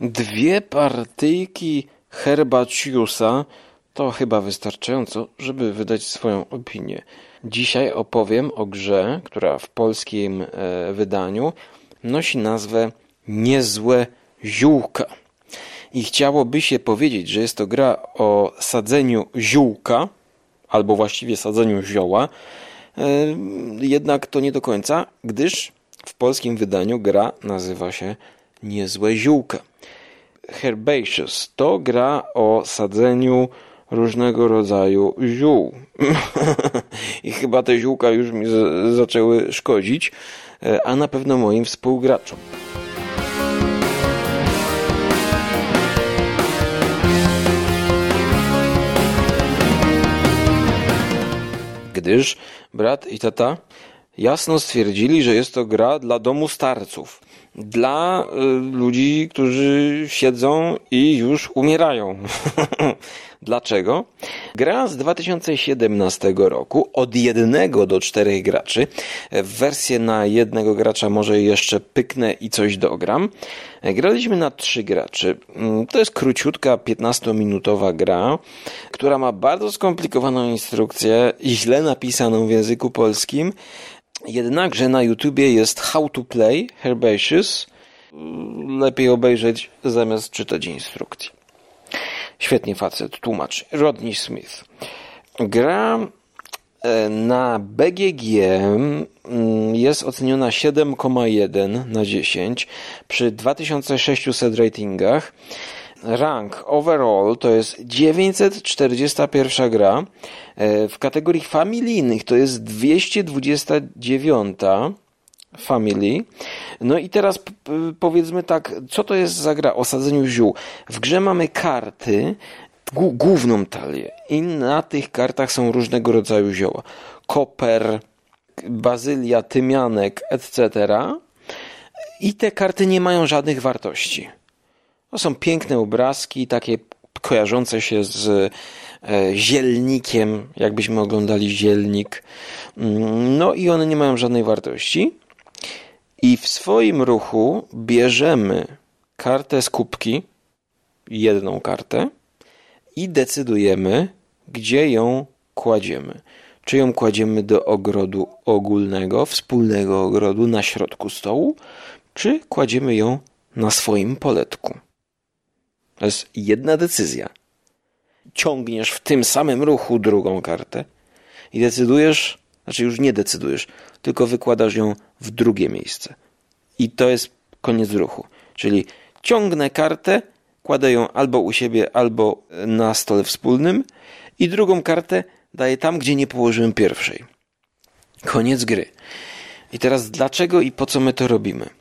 Dwie partyjki herbaciusa to chyba wystarczająco, żeby wydać swoją opinię. Dzisiaj opowiem o grze, która w polskim e, wydaniu nosi nazwę Niezłe Ziółka. I chciałoby się powiedzieć, że jest to gra o sadzeniu ziółka, albo właściwie sadzeniu zioła, e, jednak to nie do końca, gdyż w polskim wydaniu gra nazywa się Niezłe Ziółka. Herbaceous to gra o sadzeniu różnego rodzaju ziół. I chyba te ziółka już mi zaczęły szkodzić, e, a na pewno moim współgraczom. Gdyż brat i tata jasno stwierdzili, że jest to gra dla domu starców dla y, ludzi, którzy siedzą i już umierają. Dlaczego? Gra z 2017 roku od jednego do czterech graczy. W wersję na jednego gracza może jeszcze pyknę i coś dogram. Graliśmy na trzy graczy. Mm, to jest króciutka, 15-minutowa gra, która ma bardzo skomplikowaną instrukcję, źle napisaną w języku polskim, Jednakże na YouTubie jest How to Play Herbaceous. Lepiej obejrzeć zamiast czytać instrukcji. Świetnie facet tłumacz. Rodney Smith. Gra e, na BGG mm, jest oceniona 7,1 na 10 przy 2600 ratingach. Rank overall to jest 941 gra. E, w kategorii familijnych to jest 229 family. No i teraz powiedzmy tak, co to jest za gra o sadzeniu ziół? W grze mamy karty, główną talię i na tych kartach są różnego rodzaju zioła. Koper, bazylia, tymianek, etc. I te karty nie mają żadnych wartości. To są piękne obrazki, takie kojarzące się z e, zielnikiem, jakbyśmy oglądali zielnik. Mm, no i one nie mają żadnej wartości. I w swoim ruchu bierzemy kartę z kubki, jedną kartę, i decydujemy, gdzie ją kładziemy. Czy ją kładziemy do ogrodu ogólnego, wspólnego ogrodu na środku stołu, czy kładziemy ją na swoim poletku. To jest jedna decyzja. Ciągniesz w tym samym ruchu drugą kartę i decydujesz, znaczy już nie decydujesz, tylko wykładasz ją w drugie miejsce. I to jest koniec ruchu. Czyli ciągnę kartę, kładę ją albo u siebie, albo na stole wspólnym i drugą kartę daję tam, gdzie nie położyłem pierwszej. Koniec gry. I teraz dlaczego i po co my to robimy?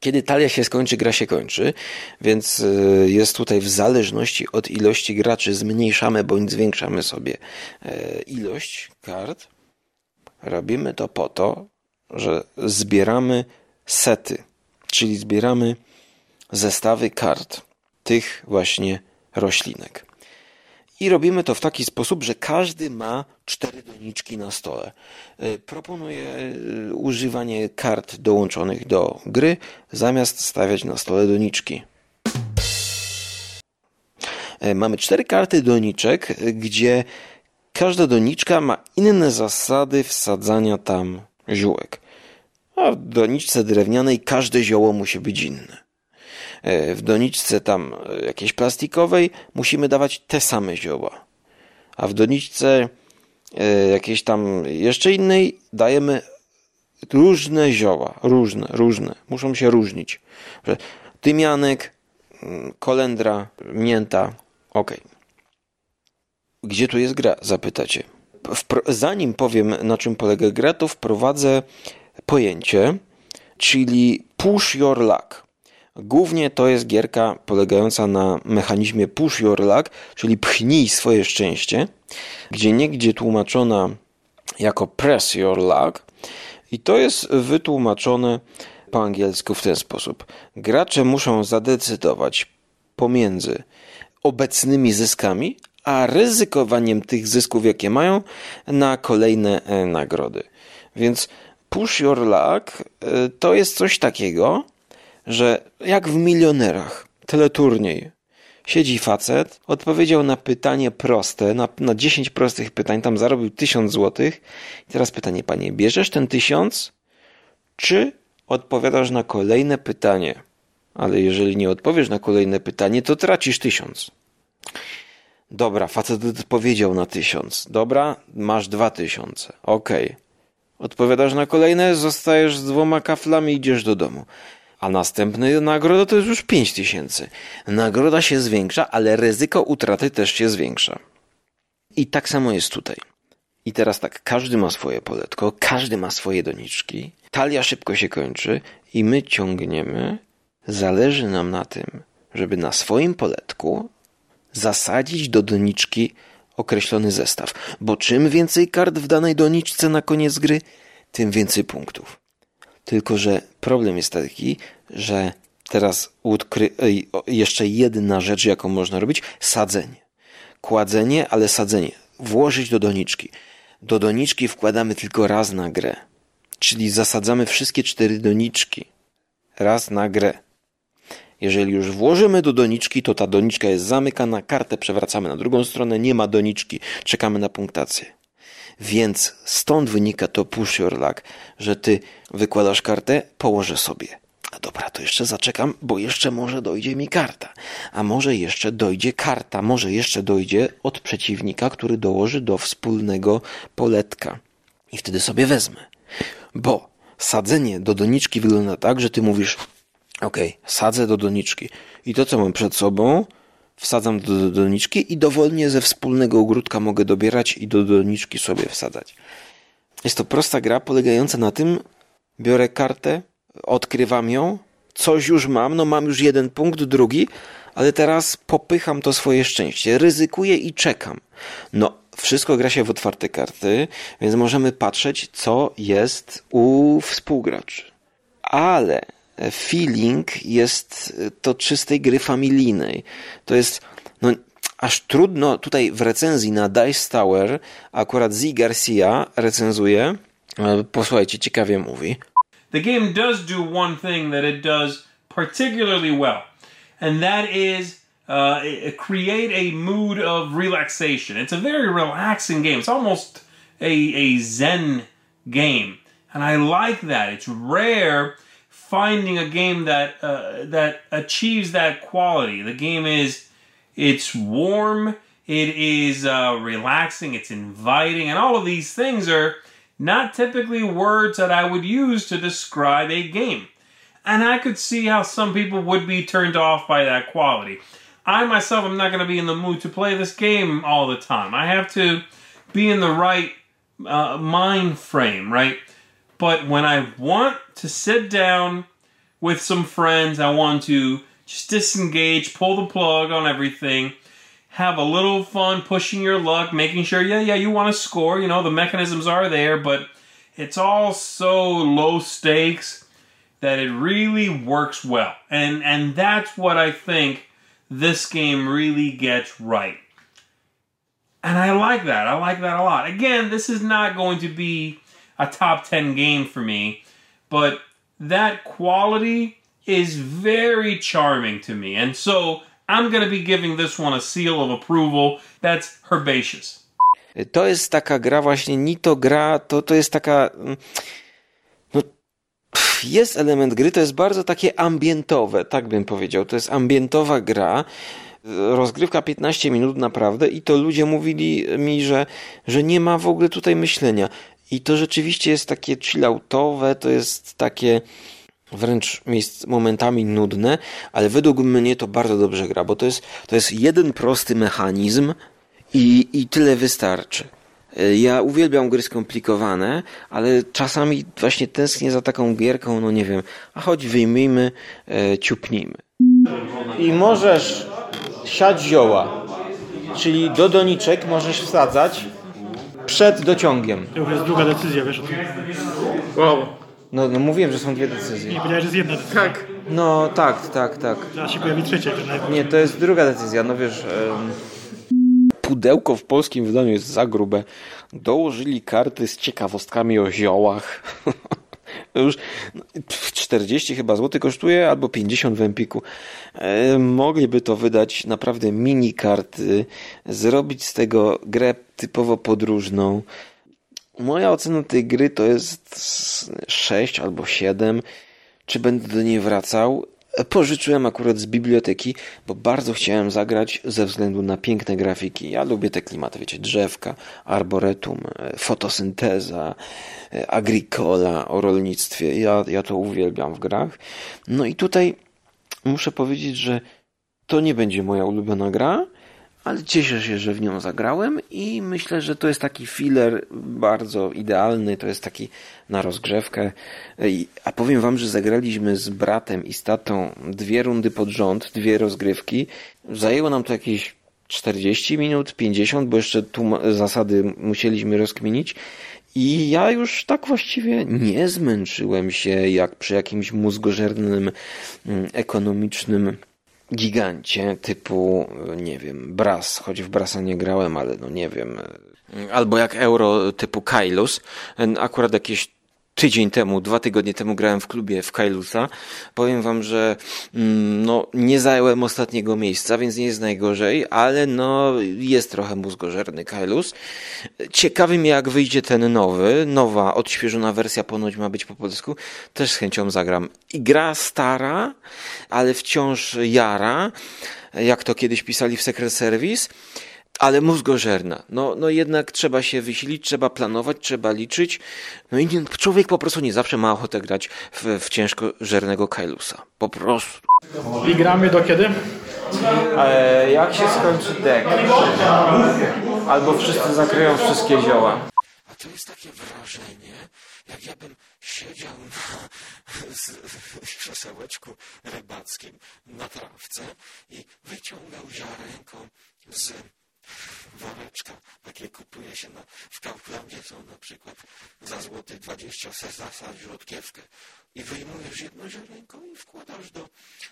Kiedy talia się skończy, gra się kończy, więc y, jest tutaj w zależności od ilości graczy zmniejszamy bądź zwiększamy sobie e, ilość kart. Robimy to po to, że zbieramy sety, czyli zbieramy zestawy kart tych właśnie roślinek. I robimy to w taki sposób, że każdy ma cztery doniczki na stole. E, proponuję e, używanie kart dołączonych do gry, zamiast stawiać na stole doniczki. E, mamy cztery karty doniczek, gdzie każda doniczka ma inne zasady wsadzania tam ziółek. A w doniczce drewnianej każde zioło musi być inne. E, w doniczce tam e, jakiejś plastikowej musimy dawać te same zioła. A w doniczce e, jakiejś tam jeszcze innej dajemy różne zioła. Różne, różne. Muszą się różnić. Tymianek, mm, kolendra, mięta. Ok. Gdzie tu jest gra? Zapytacie. Zanim powiem, na czym polega gra, to wprowadzę pojęcie, czyli push your luck. Głównie to jest gierka polegająca na mechanizmie push your luck, czyli pchnij swoje szczęście, gdzie niegdzie tłumaczona jako press your luck i to jest wytłumaczone po angielsku w ten sposób. Gracze muszą zadecydować pomiędzy obecnymi zyskami, a ryzykowaniem tych zysków, jakie mają, na kolejne e, nagrody. Więc push your luck e, to jest coś takiego, że jak w milionerach, teleturniej, siedzi facet, odpowiedział na pytanie proste, na, na 10 prostych pytań, tam zarobił 1000 złotych. I teraz pytanie, panie, bierzesz ten 1000, czy odpowiadasz na kolejne pytanie? Ale jeżeli nie odpowiesz na kolejne pytanie, to tracisz 1000. Dobra, facet odpowiedział na 1000. Dobra, masz 2000. Okej. Okay. Odpowiadasz na kolejne, zostajesz z dwoma kaflami i idziesz do domu. A następny nagroda to jest już 5000. Nagroda się zwiększa, ale ryzyko utraty też się zwiększa. I tak samo jest tutaj. I teraz tak, każdy ma swoje poletko, każdy ma swoje doniczki. Talia szybko się kończy i my ciągniemy. Zależy nam na tym, żeby na swoim poletku zasadzić do doniczki określony zestaw, bo czym więcej kart w danej doniczce na koniec gry, tym więcej punktów. Tylko, że problem jest taki, że teraz jeszcze jedna rzecz, jaką można robić, sadzenie. Kładzenie, ale sadzenie. Włożyć do doniczki. Do doniczki wkładamy tylko raz na grę. Czyli zasadzamy wszystkie cztery doniczki. Raz na grę. Jeżeli już włożymy do doniczki, to ta doniczka jest zamykana, kartę przewracamy na drugą stronę, nie ma doniczki, czekamy na punktację. Więc stąd wynika to push your luck, że ty wykładasz kartę, położę sobie. A dobra, to jeszcze zaczekam, bo jeszcze może dojdzie mi karta. A może jeszcze dojdzie karta, może jeszcze dojdzie od przeciwnika, który dołoży do wspólnego poletka. I wtedy sobie wezmę. Bo sadzenie do doniczki wygląda tak, że ty mówisz, ok, sadzę do doniczki. I to, co mam przed sobą, wsadzam do, do doniczki i dowolnie ze wspólnego ogródka mogę dobierać i do doniczki sobie wsadzać. Jest to prosta gra polegająca na tym, biorę kartę, odkrywam ją, coś już mam, no mam już jeden punkt, drugi, ale teraz popycham to swoje szczęście, ryzykuję i czekam. No, wszystko gra się w otwarte karty, więc możemy patrzeć, co jest u współgraczy. Ale feeling jest to czystej gry familijnej. To jest, no, aż trudno tutaj w recenzji na Dice Tower akurat Z Garcia recenzuje. E, posłuchajcie, ciekawie mówi. The game does do one thing that it does particularly well, and that is uh, create a mood of relaxation. It's a very relaxing game. It's almost a, a Zen game, and I like that. It's rare finding a game that uh, that achieves that quality. The game is it's warm, it is uh, relaxing, it's inviting, and all of these things are not typically words that I would use to describe a game. And I could see how some people would be turned off by that quality. I myself am not going to be in the mood to play this game all the time. I have to be in the right uh, mind frame, right? But when I want to sit down with some friends, I want to just disengage, pull the plug on everything, have a little fun pushing your luck, making sure, yeah, yeah, you want to score. You know, the mechanisms are there, but it's all so low stakes that it really works well. And and that's what I think this game really gets right. And I like that. I like that a lot. Again, this is not going to be a top 10 game for me, but that quality is very charming to me. And so I'm going to be giving this one a seal of approval. That's herbaceous. To jest taka gra właśnie, ni to gra, to, to jest taka... Mm, no, jest element gry, to jest bardzo takie ambientowe, tak bym powiedział. To jest ambientowa gra, rozgrywka 15 minut naprawdę i to ludzie mówili mi, że, że nie ma w ogóle tutaj myślenia. I to rzeczywiście jest takie chilloutowe, to jest takie wręcz momentami nudne, ale według mnie to bardzo dobrze gra, bo to jest, to jest jeden prosty mechanizm i, i tyle wystarczy. Ja uwielbiam gry skomplikowane, ale czasami właśnie tęsknię za taką gierką, no nie wiem, a choć wyjmijmy, e, ciupnijmy. I możesz siać zioła, czyli do doniczek możesz wsadzać przed dociągiem. To już jest druga decyzja, wiesz o tym. Wow. No, no mówiłem, że są dwie decyzje. Nie, powiedziałeś, że jest jedna decyzja. Tak. No tak, tak, tak. Zaraz się pojawi trzecia. To. Nie, to jest druga decyzja, no wiesz... em, Pudełko w polskim wydaniu jest za grube. Dołożyli karty z ciekawostkami o ziołach. już 40 chyba złotych kosztuje, albo 50 w Empiku. E, mogliby to wydać naprawdę mini karty, zrobić z tego grę typowo podróżną. Moja ocena tej gry to jest 6 albo 7. Czy będę do niej wracał? Pożyczyłem akurat z biblioteki, bo bardzo chciałem zagrać ze względu na piękne grafiki. Ja lubię te klimaty, wiecie, drzewka, arboretum, e, fotosynteza, e, agricola o rolnictwie. Ja, ja to uwielbiam w grach. No i tutaj muszę powiedzieć, że to nie będzie moja ulubiona gra, ale cieszę się, że w nią zagrałem i myślę, że to jest taki filler bardzo idealny, to jest taki na rozgrzewkę. A powiem wam, że zagraliśmy z bratem i z tatą dwie rundy pod rząd, dwie rozgrywki. Zajęło nam to jakieś 40 minut, 50, bo jeszcze tu zasady musieliśmy rozkminić. I ja już tak właściwie nie zmęczyłem się jak przy jakimś mózgożernym, mm, ekonomicznym gigancie typu, nie wiem, Bras, choć w Brasa nie grałem, ale no nie wiem, albo jak Euro typu Kailus, akurat jakieś tydzień temu, dwa tygodnie temu grałem w klubie w Kailusa. Powiem wam, że mm, no, nie zająłem ostatniego miejsca, więc nie jest najgorzej, ale no, jest trochę mózgożerny Kailus. Ciekawy mnie, jak wyjdzie ten nowy, nowa, odświeżona wersja ponoć ma być po polsku. Też z chęcią zagram. I gra stara, ale wciąż jara, jak to kiedyś pisali w Secret Service ale mózgożerna. No, no jednak trzeba się wysilić, trzeba planować, trzeba liczyć. No i człowiek po prostu nie zawsze ma ochotę grać w, w ciężkożernego Kailusa. Po prostu. I gramy do kiedy? E, jak się skończy dek? Albo wszyscy zakryją wszystkie zioła. A to jest takie wrażenie, jak ja bym siedział na krzesełeczku rybackim na trawce i wyciągał ziarenko z woreczka, takie kupuje się na, w Kauflandzie są na przykład za złoty 20 zasadzić rzodkiewkę i wyjmujesz jedno ziarenko i wkładasz do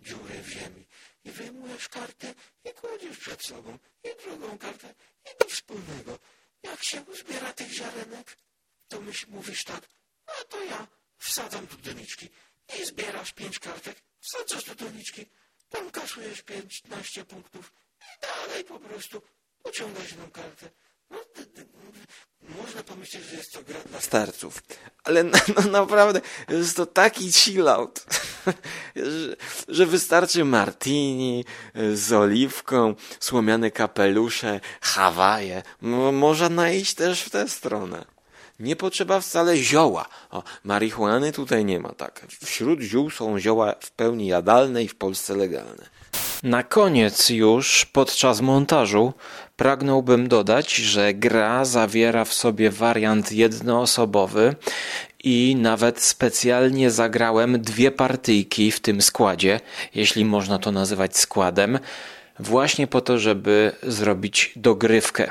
dziury w ziemi. I wyjmujesz kartę i kładziesz przed sobą i drugą kartę i do wspólnego. Jak się uzbiera tych ziarenek, to myśl, mówisz tak, a to ja wsadzam tu doniczki. I zbierasz pięć kartek, wsadzasz do doniczki, tam kasujesz 15 punktów i dalej po prostu Jedną kartę. No, można pomyśleć, że jest to gra dla starców. Ale no, no naprawdę jest to taki chill-out, że, że, wystarczy martini z oliwką, słomiane kapelusze, Hawaje. można iść też w tę stronę. Nie potrzeba wcale zioła. O, marihuany tutaj nie ma, tak. Wśród ziół są zioła w pełni jadalne i w Polsce legalne. Na koniec już podczas montażu pragnąłbym dodać, że gra zawiera w sobie wariant jednoosobowy i nawet specjalnie zagrałem dwie partyjki w tym składzie, jeśli można to nazywać składem, właśnie po to, żeby zrobić dogrywkę.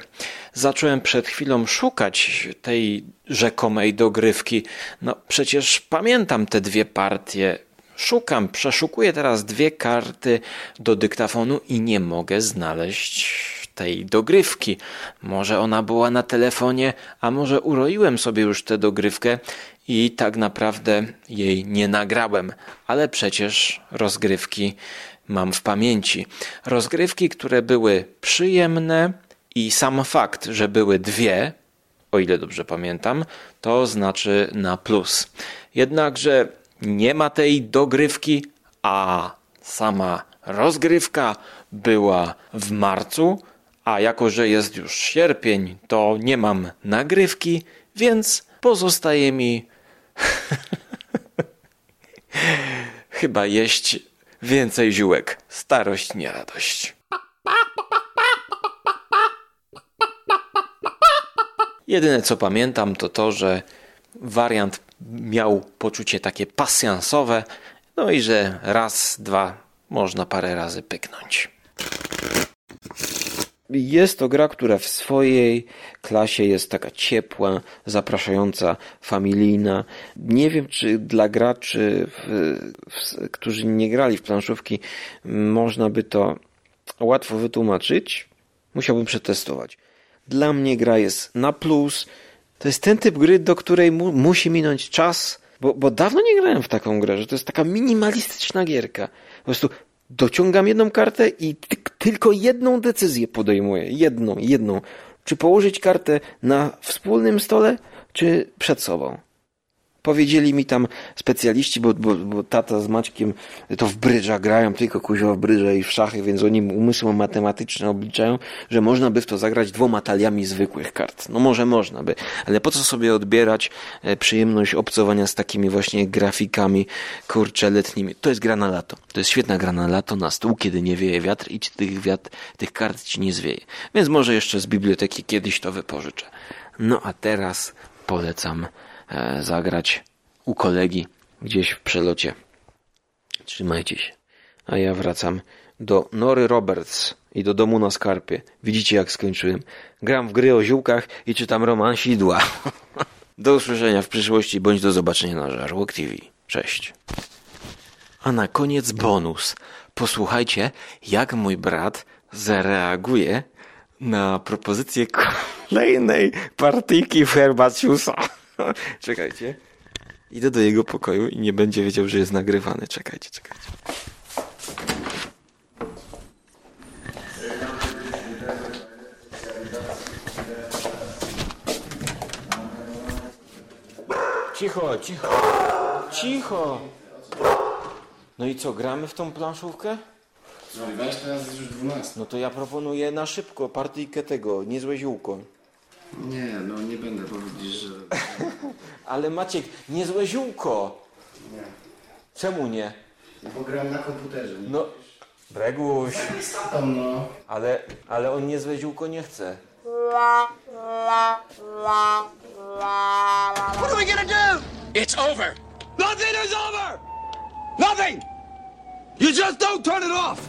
Zacząłem przed chwilą szukać tej rzekomej dogrywki. No przecież pamiętam te dwie partie Szukam, przeszukuję teraz dwie karty do dyktafonu i nie mogę znaleźć tej dogrywki. Może ona była na telefonie, a może uroiłem sobie już tę dogrywkę i tak naprawdę jej nie nagrałem, ale przecież rozgrywki mam w pamięci. Rozgrywki, które były przyjemne i sam fakt, że były dwie, o ile dobrze pamiętam, to znaczy na plus. Jednakże nie ma tej dogrywki, a sama rozgrywka była w marcu, a jako że jest już sierpień, to nie mam nagrywki, więc pozostaje mi chyba jeść więcej ziółek. Starość, nie radość. Jedyne co pamiętam to to, że wariant miał poczucie takie pasjansowe, no i że raz, dwa można parę razy pyknąć. Jest to gra, która w swojej klasie jest taka ciepła, zapraszająca, familijna. Nie wiem, czy dla graczy, w, w, którzy nie grali w planszówki, można by to łatwo wytłumaczyć. Musiałbym przetestować. Dla mnie gra jest na plus, to jest ten typ gry, do której mu, musi minąć czas, Bo, bo dawno nie grałem w taką grę, że to jest taka minimalistyczna gierka. Po prostu dociągam jedną kartę i ty, tylko jedną decyzję podejmuję. Jedną, jedną. Czy położyć kartę na wspólnym stole, czy przed sobą? Powiedzieli mi tam specjaliści, bo, bo, bo tata z Maćkiem to w brydża grają, tylko kuźwa w brydża i w szachy, więc oni umysłem matematyczne obliczają, że można by w to zagrać dwoma taliami zwykłych kart. No może można by, ale po co sobie odbierać e, przyjemność obcowania z takimi właśnie grafikami kurcze letnimi? To jest gra na lato. To jest świetna gra na lato, na stół, kiedy nie wieje wiatr i tych, wiatr, tych kart ci nie zwieje. Więc może jeszcze z biblioteki kiedyś to wypożyczę. No a teraz polecam zagrać u kolegi gdzieś w przelocie. Trzymajcie się. A ja wracam do Nory Roberts i do domu na skarpie. Widzicie jak skończyłem. Gram w gry o ziółkach i czytam roman Sidła. do usłyszenia w przyszłości bądź do zobaczenia na Żarłok TV. Cześć. A na koniec bonus. Posłuchajcie, jak mój brat zareaguje na propozycję kolejnej partyjki w Herbaciusa. Czekajcie. Idę do jego pokoju i nie będzie wiedział, że jest nagrywany. Czekajcie, czekajcie. Cicho, cicho. Cicho. No i co, gramy w tą planszówkę? No i weź teraz jest już 12. No to ja proponuję na szybko partyjkę tego, niezłe ziółko. Nie, no nie będę, bo widzisz, że... Ale Maciek, niezłe ziółko. Nie. Czemu nie? Bo gram na komputerze. Nie? No, Breguś, Tam no. ale, ale on niezłe ziółko nie chce. What are we gonna do? It's over. Nothing is over. Nothing. You just don't turn it off.